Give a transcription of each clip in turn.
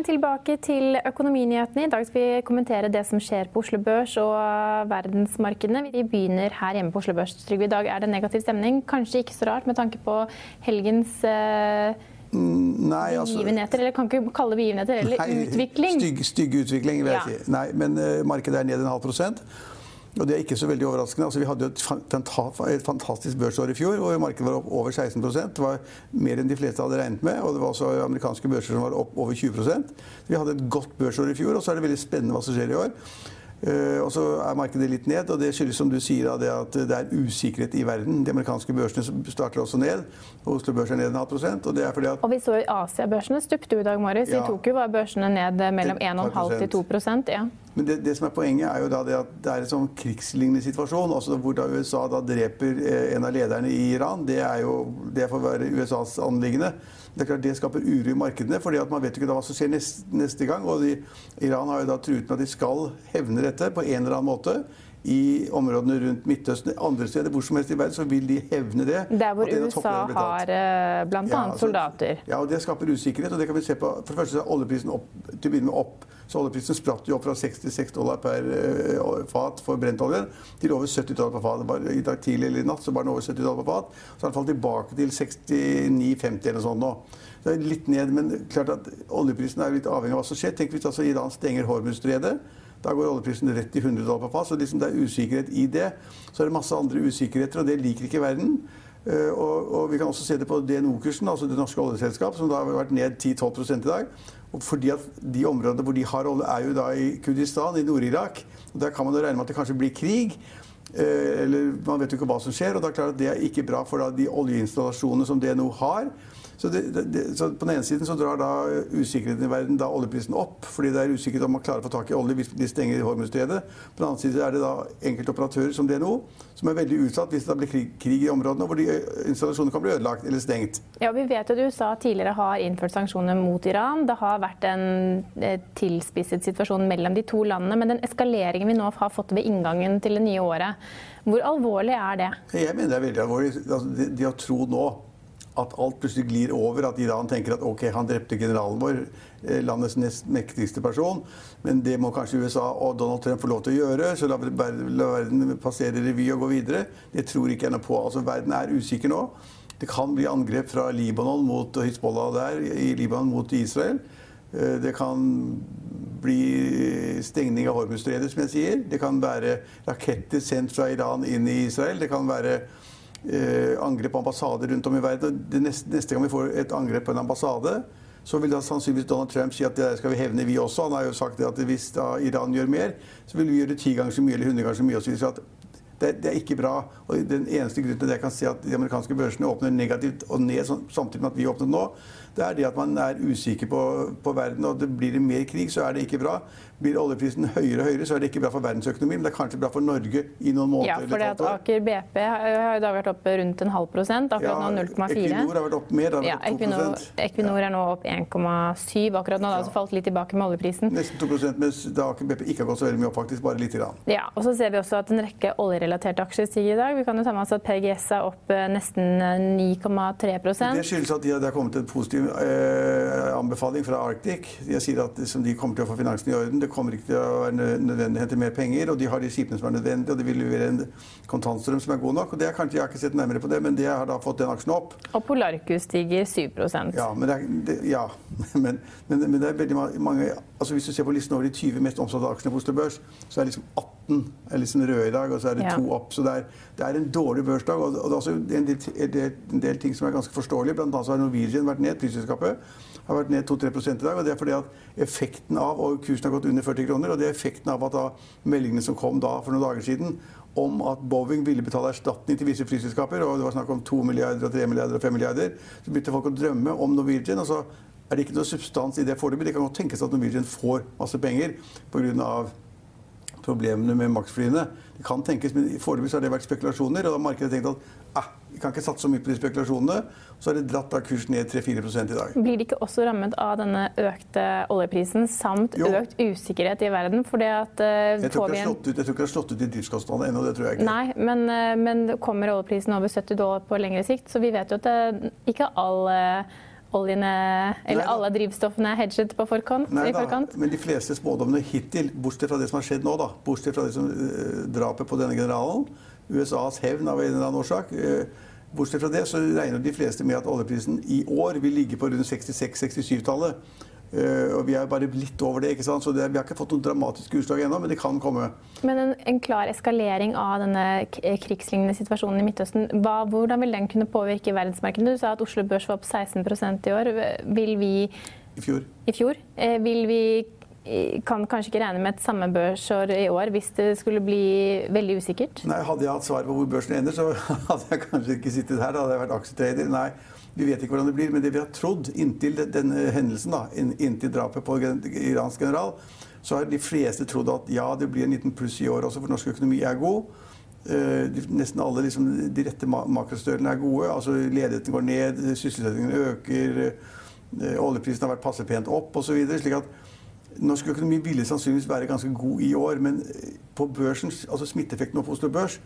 Velkommen tilbake til Økonominyhetene. I dag skal vi kommentere det som skjer på Oslo Børs og verdensmarkedene. Vi begynner her hjemme på Oslo Børs. Trygve, I dag er det negativ stemning. Kanskje ikke så rart med tanke på helgens eh, Nei, altså, begivenheter, eller kan ikke kalle det begivenheter, eller nei, utvikling. Stygg, stygg utvikling, vil jeg Ja. si. Nei, men eh, markedet er ned en halv prosent. Og det er ikke så veldig overraskende. Altså, vi hadde jo et, fanta- et fantastisk børsår i fjor, hvor markedet var opp over 16 Det var mer enn de fleste hadde regnet med. Og det var også amerikanske børser som var opp over 20 Så Vi hadde et godt børsår i fjor, og så er det veldig spennende hva som skjer i år. Uh, og så er markedet litt ned, og det skyldes som du sier det at det er usikkerhet i verden. De amerikanske børsene starter også ned. og Oslo Børs er ned en halv prosent. Og det er fordi at Og vi så Asia-børsene stupte jo i dag morges. I Tokyo var børsene ned mellom 1,5 til 2% ja. Men det, det som er poenget, er jo da det at det er en sånn krigslignende situasjon. altså Hvor da USA da dreper eh, en av lederne i Iran. Det er jo det får være USAs anliggende. Det er klart det skaper uro i markedene, fordi at man vet jo ikke da hva som skjer neste, neste gang. Og de, Iran har jo da truet med at de skal hevne dette på en eller annen måte. I områdene rundt Midtøsten, andre steder, hvor som helst i verden, så vil de hevne det. Der hvor USA har bl.a. blant Ja, altså- soldater. Ja, og det skaper usikkerhet. og det kan vi se på. For det første så er oljeprisen opp, til å begynne med opp. Så oljeprisen spratt jo opp fra 66 dollar per eh, fat for brentoljen til over 70 dollar per fat. Bare I dag tidlig eller i natt så var den over 70 dollar per fat. Så har den falt tilbake til 69,50 eller sånt nå. Så det er litt ned, men klart at oljeprisen er litt avhengig av hva som skjer. Tenk hvis altså Iran stenger Hormuzstredet. Da går oljeprisen rett til 100 dollar per fat. Så liksom det er usikkerhet i det. Så er det masse andre usikkerheter, og det liker ikke verden. Eh, Og, og vi kan også se det på DNO-kursen, altså det norske oljeselskap, som da har vært ned 10-12% i dag. Fordi at De områdene hvor de har olje, er jo da i Kurdistan, i Nord-Irak. Og Der kan man jo regne med at det kanskje blir krig. Eh, Eller Man vet jo ikke hva som skjer. og Det er klart at det er ikke bra for de oljeinstallasjonene som DNO har. Så, det, det, så På den ene siden så drar da usikkerheten i verden da oljeprisen opp, fordi det er usikkert om man klarer å få tak i olje hvis de stenger Hormuzstredet. På den andre siden er det da enkelte operatører som DNO som er veldig utsatt hvis det blir krig, krig i områdene hvor de installasjonene kan bli ødelagt eller stengt. Ja, Vi vet jo at USA tidligere har innført sanksjoner mot Iran. Det har vært en eh, tilspisset situasjon mellom de to landene. Men den eskaleringen vi nå har fått ved inngangen til det nye året, hvor alvorlig er det? Jeg mener det er veldig alvorlig. Altså, de, de har tro nå at alt plutselig glir over, at Iran tenker at ok, han drepte generalen vår, eh, landets nest mektigste person, men det må kanskje USA og Donald Trump få lov til å gjøre, så la verden passere revy og gå videre. Det tror ikke jeg noe på. Altså, verden er usikker nå. Det kan bli angrep fra Libanon mot Hizbollah der, i Libanon mot Israel. Eh, Det kan bli stengning av Hormuzstredet, som jeg sier. Det kan være raketter sendt fra Iran inn i Israel. Det kan være eh, angrep på ambassader rundt om i verden. Neste, neste gang vi får et angrep på en ambassade, så vil da sannsynligvis Donald Trump si at det der skal vi hevne, vi også. Han har jo sagt at hvis da Iran gjør mer, så vil vi gjøre ti ganger så mye eller hundre ganger så mye. Og så videre. Det, det er ikke bra. Og den eneste grunnen til det jeg kan si at de amerikanske børsene åpner negativt og ned samtidig med at vi åpner nå, det er det at man er usikker på, på verden. Og det blir det mer krig, så er det ikke bra. Blir oljeprisen høyere og høyere, så er det ikke bra for verdensøkonomien. Men det er kanskje bra for Norge i noen måneder. Ja, for et at. Aker BP har jo da vært opp rundt en halv prosent. Akkurat nå 0,4. Equinor har vært opp mer. da Ja, har vært Equinor, 2 Equinor er nå opp 1,7 akkurat nå. Det har altså falt litt tilbake med oljeprisen. Nesten 2 mens da Aker BP ikke har gått så veldig mye opp, faktisk. Bare lite grann. Ja, og så ser vi også at en rekke oljerelaterte aksjer stiger i dag. Vi kan jo ta med oss at PGS er opp eh, nesten eh, 9,3% Det skyldes at de, det har kommet en positiv eh, anbefaling fra Arctic. De sier at de kommer til å få finansen i orden. Det kommer ikke til å være nø- nødvendig å hente mer penger, og de har de skipene som er nødvendige, og de vil levere en kontantstrøm som er god nok. og det er kanskje, Jeg har ikke sett nærmere på det, men det har da fått den aksjen opp. Og Polarcus stiger 7 Ja, men det er, det, ja. Men, men, men det er veldig mange altså Hvis du ser på listen over de 20 mest omsatte aksjene på Oslo Børs, så er liksom 18 18 er liksom røde i dag, og så er det Ja. to opp. Så det er, det er en dårlig børsdag. Og, og det er også en del, en del, en del ting som er ganske forståelige. Blant annet så har Norwegian vært ned, flyselskapet har vært ned 2-3 i dag. og Det er fordi at effekten av og kursen har gått under 40 kroner, og det er effekten av at da meldingene som kom da for noen dager siden om at Boeing ville betale erstatning til visse flyselskaper, og det var snakk om 2 milliarder og 3 milliarder og 5 milliarder, så begynte folk å drømme om Norwegian. og så er det ikke noe substans i det foreløpig. Det kan godt tenkes at Norwegian får masse penger pga problemene med Max-flyene. Det kan tenkes, men Foreløpig har det vært spekulasjoner, og da har markedet tenkt at ah, vi kan ikke satse så mye på de spekulasjonene. Så har det dratt av kursen ned 3-4 i dag. Blir de ikke også rammet av denne økte oljeprisen samt Jo. økt usikkerhet i verden? Fordi at uh, Jeg tror ikke en ut, jeg tror ikke det har slått ut i driftskostnadene ennå. Det tror jeg ikke. Nei, men, uh, men kommer oljeprisen over 70 dollar på lengre sikt? Så vi vet jo at det, ikke alle oljene eller Nei alle drivstoffene er hedget på forkant, Nei i da, men de fleste spådommene hittil, bortsett fra det som har skjedd nå, da, bortsett fra det som, eh, drapet på denne generalen, USAs hevn av en eller annen årsak eh, Bortsett fra det så regner de fleste med at oljeprisen i år vil ligge på rundt 66-67-tallet. Eh, og vi er bare litt over det, ikke sant? så det, vi har ikke fått noen dramatiske utslag ennå, men det kan komme. Men en, en klar eskalering av denne krigslignende situasjonen i Midtøsten, hva, hvordan vil den kunne påvirke verdensmarkedet? Du sa at Oslo Børs var opp 16% i år. Vil vi I fjor. i fjor. Eh, Vil vi eh, kan kanskje ikke regne med et samme børsår i år hvis det skulle bli veldig usikkert? Nei, Hadde jeg hatt svar på hvor børsen ender, så hadde jeg kanskje ikke sittet her. Da hadde jeg vært aksjetrader. Nei, vi vet ikke hvordan det blir. Men det vi har trodd inntil denne hendelsen, da, inntil drapet på iransk general, så har de fleste trodd at ja, det blir en liten pluss i år også, for norsk økonomi er god. Eh, De, nesten alle liksom, de rette makrostørene er gode. altså Ledigheten går ned, sysselsettingen øker, eh, oljeprisen har vært passe pent opp osv. Slik at norsk økonomi ville sannsynligvis være ganske god i år. Men eh, på børsen, altså smitteeffekten nå på Oslo Børs,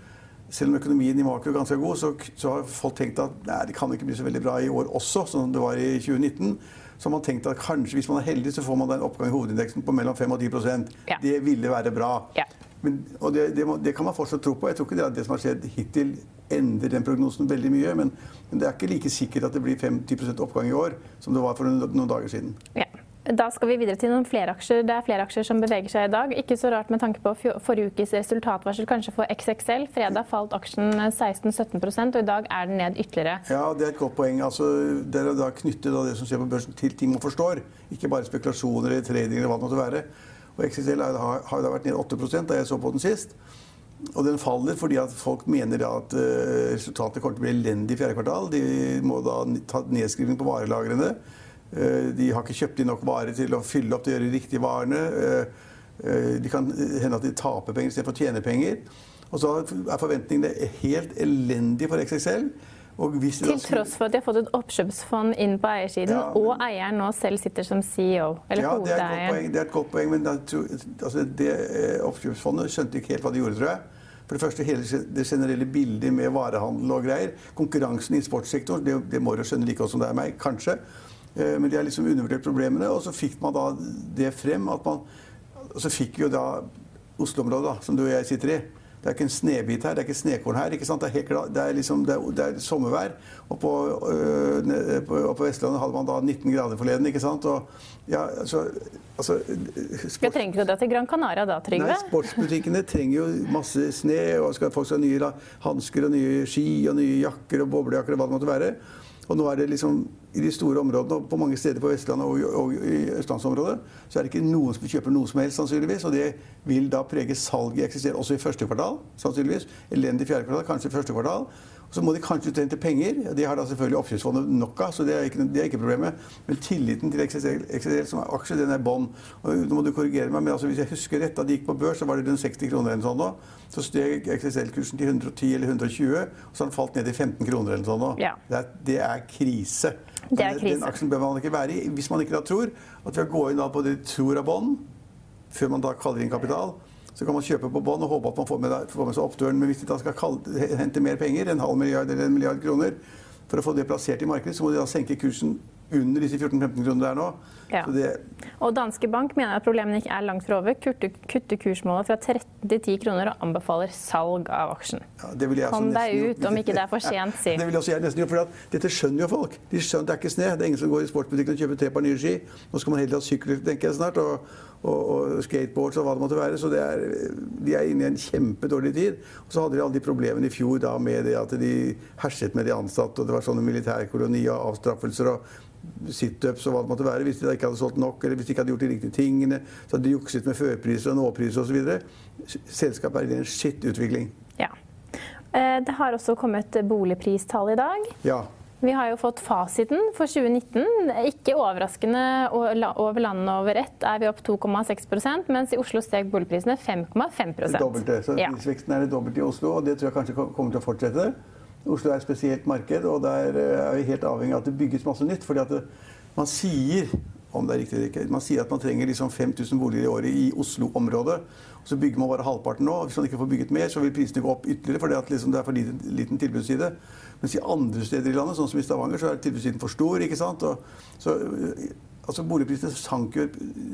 selv om økonomien i makro er ganske god, så, så har folk tenkt at nei, det kan ikke bli så veldig bra i år også, som det var i 2019. Så har man tenkt at kanskje hvis man er heldig, så får man en oppgang i hovedindeksen på mellom 5 og 10 Ja. Det ville være bra. Ja. Men, og det, det, må, det kan man fortsatt tro på. Jeg tror ikke det, det som har skjedd hittil, endrer den prognosen veldig mye. Men, men det er ikke like sikkert at det blir 5-10 oppgang i år som det var for noen, noen dager siden. Ja. Da skal vi videre til noen flere aksjer. Det er flere aksjer som beveger seg i dag. Ikke så rart med tanke på forrige ukes resultatvarsel kanskje for XXL. Fredag falt aksjen 16-17 og i dag er den ned ytterligere. Ja, det er et godt poeng. Altså, er da av det som skjer på børsen til ting man forstår. Ikke bare spekulasjoner eller trading eller hva det måtte være. Og XXL har jo da vært ned 8 da jeg så på den sist. Og den faller fordi at folk mener at eh, resultatet kommer til å bli elendig i fjerde kvartal. De må da ta nedskriving på varelagrene. Eh, de har ikke kjøpt inn nok varer til å fylle opp til å gjøre de riktige varene. Eh, eh, de kan hende at de taper penger istedenfor å tjene penger. Og så er forventningene helt elendige for XXL. Og Til tross for at de har fått et oppkjøpsfond inn på eiersiden, Ja, men- og eieren nå selv sitter som CEO. Eller Ja, det er, et godt hovedeieren. poeng, det er et godt poeng, men altså det oppkjøpsfondet skjønte ikke helt hva de gjorde, tror jeg. For det første hele det generelle bildet med varehandel og greier. Konkurransen i sportssektoren, det, det må du skjønne like godt som det er meg, kanskje. Eh, Men de har liksom undervurdert problemene, og så fikk man da det frem at man Og så fikk vi jo da Oslo-området, som du og jeg sitter i. Det er ikke en snebit her, det er ikke snekorn her. ikke sant? Det er, helt det er, liksom, det er, det er sommervær. Og på, øh, på, og på Vestlandet hadde man da 19 grader forleden. ikke sant? Og, ja, altså, altså Jeg sport, trenger ikke å dra til Gran Canaria da, Trygve. Nei, sportsbutikkene trenger jo masse sne, og skal, folk skal ha nye hansker og nye ski og nye jakker og boblejakker og hva det måtte være. Og nå er det liksom i de store områdene, og på mange steder på Vestlandet og, og i østlandsområdet, så er det ikke noen som kjøper noe som helst, sannsynligvis. Og det vil da prege salget eksisterer også i første kvartal, sannsynligvis. Elendig fjerde kvartal, kanskje i første kvartal. Så må de kanskje ut og hente penger. De har da selvfølgelig oppkjøpsfondet nok av, så det er ikke, det er ikke problemet. Men tilliten til XXL, XXL som aksje, den er bånn. Nå må du korrigere meg, men altså, hvis jeg husker rett, da de gikk på børs, så var det rundt 60 kroner eller sånn nå. Så steg XXL-kursen til 110 eller 120, og så har den falt ned til 15 kroner eller sånn nå. Ja. Det, er, det er krise. Det er krise. Den aksjen bør man ikke være i hvis man ikke da tror at ved å gå inn på det de tror er bånn, før man da kaller inn kapital, så kan man kjøpe på bånd og håpe at man får med, får med seg oppturen. Men hvis de da skal kalde, hente mer penger, en halv milliard eller en milliard kroner, for å få det plassert i markedet, så må de da senke kursen under disse 14-15 kronene det er nå. Ja. Det... Og Danske Bank mener at problemene ikke er langt fra over. Kutter, kutter kursmålet fra 13 til 10 kroner og anbefaler salg av aksjen. Ja, Kom deg ut om ikke det er for sent, si. det vil også jeg nesten gjøre, for Dette skjønner jo folk. De skjønner Det er ikke sne. Det er ingen som går i sportsbutikken og kjøper tre par nye ski. Nå skal man heller ha sykkel, tenker jeg snart. og og, og skateboards og hva det måtte være. Så er, de er inne i en kjempedårlig tid. Og så hadde de alle de problemene i fjor da med det at de herset med de ansatte, og det var sånne militærkoloni og avstraffelser og situps og hva det måtte være. Hvis de ikke hadde solgt nok, eller hvis de ikke hadde gjort de riktige tingene. Så hadde de jukset med førpriser og nåpriser osv. Selskapet er i en skittutvikling. Ja. Eh, det har også kommet boligpristall i dag. Ja. Vi har jo fått fasiten for 2019. Ikke overraskende over landet over ett er vi opp 2,6% mens i Oslo steg boligprisene 5,5 Det dobbelte. Så prisveksten er det dobbelte i Oslo, og det tror jeg kanskje kommer til å fortsette. Oslo er et spesielt marked, og der eh, er vi helt avhengig av at det bygges masse nytt. fordi at det, man sier om det er riktig eller ikke, man sier at man trenger liksom 5000 boliger i året i Oslo-området. Så bygger man bare halvparten nå. Hvis man ikke får bygget mer, så vil prisene gå opp ytterligere. fordi at liksom det er for liten, liten tilbudsside. Mens i andre steder i landet, sånn som i Stavanger, så er tilbudssiden for stor. ikke sant? Og, så, eh, altså Boligprisene sank jo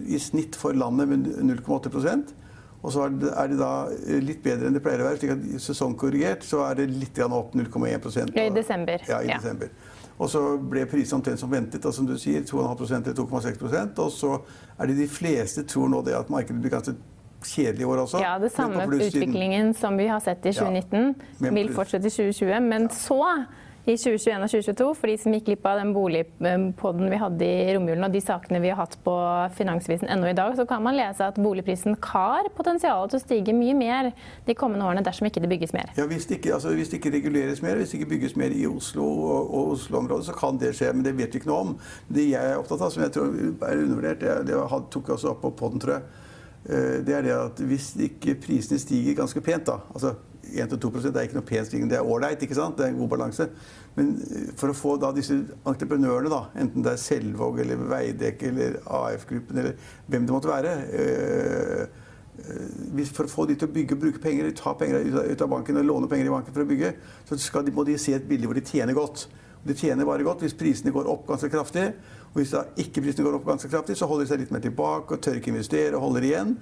i snitt for landet med 0,8% og så er det da eh, litt bedre enn det pleier å være. slik at Sesongkorrigert så er det litt opp 0,1% I desember. Ja, i ja. desember. Og så ble prisene omtrent som ventet, som du sier, 2,5 eller 2,6% Og så er det de fleste tror nå det at markedet blir ganske kjedelig i år også. Ja, det samme utviklingen som vi har sett i 2019 ja, vil fortsette i 2020. Men så i 2021 og 2022. For de som gikk glipp av den boligpodden vi hadde i romjulen og de sakene vi har hatt på finansvisen ennå i dag, så kan man lese at boligprisen har potensial til å stige mye mer de kommende årene dersom ikke det bygges mer. Ja, Hvis det ikke, altså, hvis det ikke reguleres mer, hvis det ikke bygges mer i Oslo og, og Oslo-området, så kan det skje. Men det vet vi ikke noe om. Det jeg er opptatt av, som jeg tror er undervurdert, det, det tok jeg også opp på podden, tror jeg, det er det at hvis ikke prisene stiger ganske pent, da altså 1-2% er ikke noe pen stigning. Det er ålreit? Det er en god balanse. Men eh, for å få da disse entreprenørene, da, enten det er Selvåg eller Veidekke eller AF-gruppen eller hvem det måtte være øh, For å få de til å bygge og bruke penger, ta penger ut av banken og låne penger i banken for å bygge, så de, må de se et bilde hvor de tjener godt. De tjener bare godt hvis prisene går opp ganske kraftig. Og hvis da ikke prisene går opp ganske kraftig, så holder de seg litt mer tilbake og tør ikke investere og holder igjen.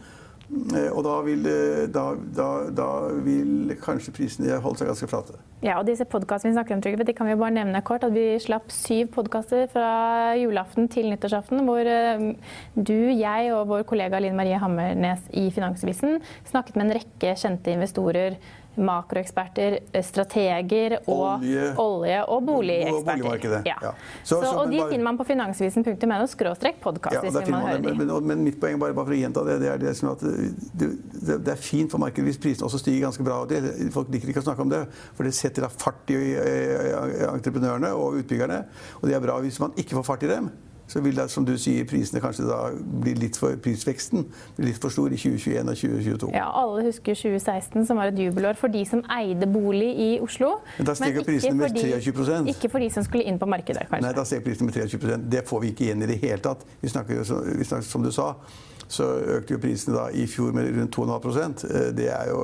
Eh, og da vil, eh, da, da, da vil, kanskje prisene holde seg ganske flate. Ja, og disse podkastene vi snakker om, Trygve, de kan vi bare nevne kort. At vi slapp syv podkaster fra julaften til nyttårsaften, hvor eh, du, jeg og vår kollega Linn Marie Hammernes i Finansavisen snakket med en rekke kjente investorer makroeksperter, strateger og olje, olje og boligeksperter. Ja. Ja. Så, så, og de finner man på finansvisen.no skråstrek podkast. Ja, men, men, men, mitt poeng, bare, bare for å gjenta det, det er det at det, det, er fint for markedet hvis prisene også stiger ganske bra. Det, folk liker ikke å snakke om det, for det setter da fart i entreprenørene og utbyggerne. Og det er bra hvis man ikke får fart i dem så vil da, som du sier, prisene kanskje da bli litt for, prisveksten blir litt for stor i 2021 og 2022. Ja, Alle husker 2016, som var et jubelår for de som eide bolig i Oslo. Men da steg prisene med 23 de, Ikke for de som skulle inn på markedet, kanskje. Nei, da steg prisene med 23% Det får vi ikke igjen i det hele tatt. Vi snakker, vi snakker som du sa, så økte jo prisene da i fjor med rundt 2,5 eh, Det er jo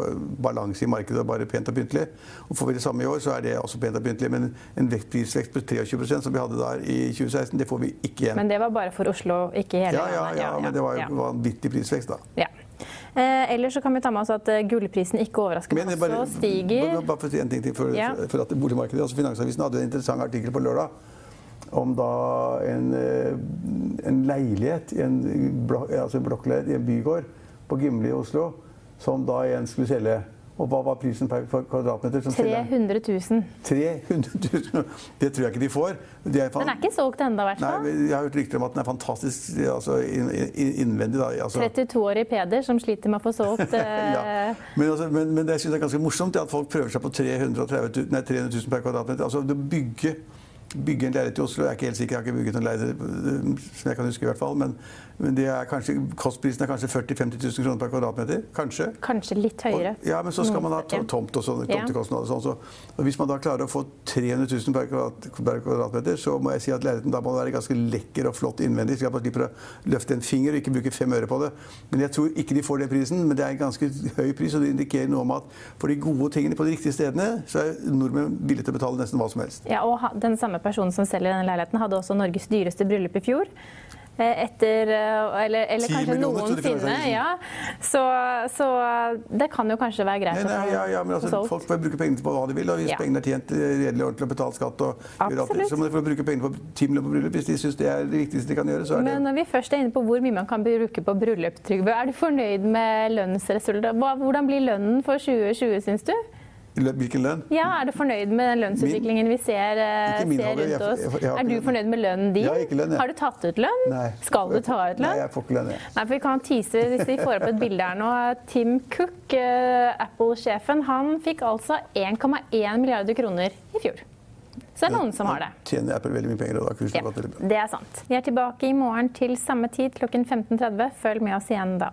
balanse i markedet, bare pent og pyntelig. Og Får vi det samme i år, så er det også pent og pyntelig. Men en vektprisvekst på 23 som vi hadde der i 2016, det får vi ikke igjen. Men det var bare for Oslo, ikke hele ja, ja, ja, ja, men det var jo vanvittig prisvekst, da. Ja. Eh, ellers så kan vi ta med oss at eh, gullprisen ikke overraskende men, bare, stiger. Bare, bare for å si en ting til for, ja. for at boligmarkedet, altså Finansavisen hadde en interessant artikkel på lørdag om da en, eh, en leilighet, en blok, altså blokkleilighet i en bygård på Gimle i Oslo, som da en skulle selge. Og hva var prisen per kvadratmeter? 300 000. 300 000. Det tror jeg ikke de får. De er den er ikke solgt ennå, i hvert fall. Nei, jeg har hørt rykter om at den er fantastisk altså, innvendig. Altså. 32-årig Peder som sliter med å få solgt ja. Eh, men, altså, men, men, det jeg synes er ganske morsomt, at folk prøver seg på 300 000, nei, 300 000 per kvadratmeter. Altså, det bygge bygge en leilighet i Oslo. Jeg er ikke helt sikker, jeg har ikke bygget noen leilighet eh, som jeg kan huske. i hvert fall, Men, men er kanskje, kostprisen er kanskje 40 000-50 000 kroner per kvadratmeter. Kanskje. Kanskje litt høyere. Og, ja, men så skal man ha tomt og sånn. tomtekostnader og sånn. Så, og hvis man da klarer å få 300 000 per, kvadrat, per, kvadratmeter, så må jeg si at leiligheten da må være ganske lekker og flott innvendig. Så jeg bare slipper å løfte en finger og ikke bruke fem øre på det. Men jeg tror ikke de får den prisen. Men det er en ganske høy pris, og det indikerer noe om at for de gode tingene på de riktige stedene, så er nordmenn villige til å betale nesten hva som helst. Ja, og den samme personen som selger denne leiligheten, hadde også Norges dyreste bryllup i fjor. Eh, etter eh, Eller, eller kanskje noensinne. Ja. Så, så, det kan jo kanskje være greit nei, nei, ja, ja, men altså, Folk får bruke pengene på hva de vil. og Hvis ja. pengene er tjent redelig ordentlig og betalt skatt, og det, så må de få bruke pengene på ti millioner på bryllup. Hvis de syns det er det viktigste de kan gjøre, så er det Men når vi først er inne på hvor mye man kan bruke på bryllup, Trygve, er du fornøyd med lønnsresultatet? Hvordan blir lønnen for 2020, syns du? Hvilken lønn? Ja, Er du fornøyd med den lønnsutviklingen vi ser, eh, ser rundt oss? Jeg, jeg, er du fornøyd med lønnen din? Jeg har ikke lønn, jeg. Har du tatt ut lønn? Nei. Skal du ta ut lønn? Nei, jeg får ikke lønn. Jeg. Nei, for Vi kan tease hvis vi får opp et bilde her nå. Tim Cook, uh, Apple-sjefen, han fikk altså 1,1 milliarder kroner i fjor. Så det er noen som har det. Tjener Apple veldig mye penger, og da kursen ja, Det er sant. Vi er tilbake i morgen til samme tid klokken 15.30. Følg med oss igjen da.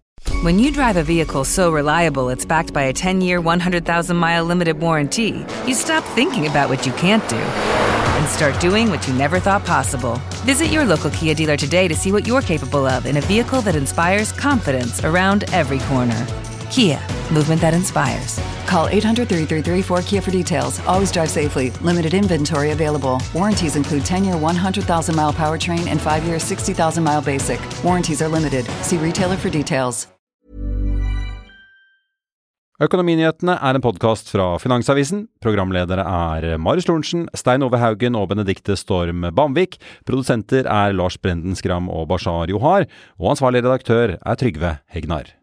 When you drive a vehicle so reliable it's backed by a 10 year, 100,000 mile limited warranty, you stop thinking about what you can't do and start doing what you never thought possible. Visit your local Kia dealer today to see what you're capable of in a vehicle that inspires confidence around every corner. Kia, movement that inspires. Call 800 333 4KIA for details. Always drive safely. Limited inventory available. Warranties include 10 year 100,000 mile powertrain and 5 year 60,000 mile basic. Warranties are limited. See retailer for details. Økonominyhetene er en podkast fra Finansavisen. Programledere er Marius Lorentzen, Stein Ove Haugen og Benedikte Storm Bamvik. Produsenter er Lars Brenden Skram og Bashar Johar. Og ansvarlig redaktør er Trygve Hegnar.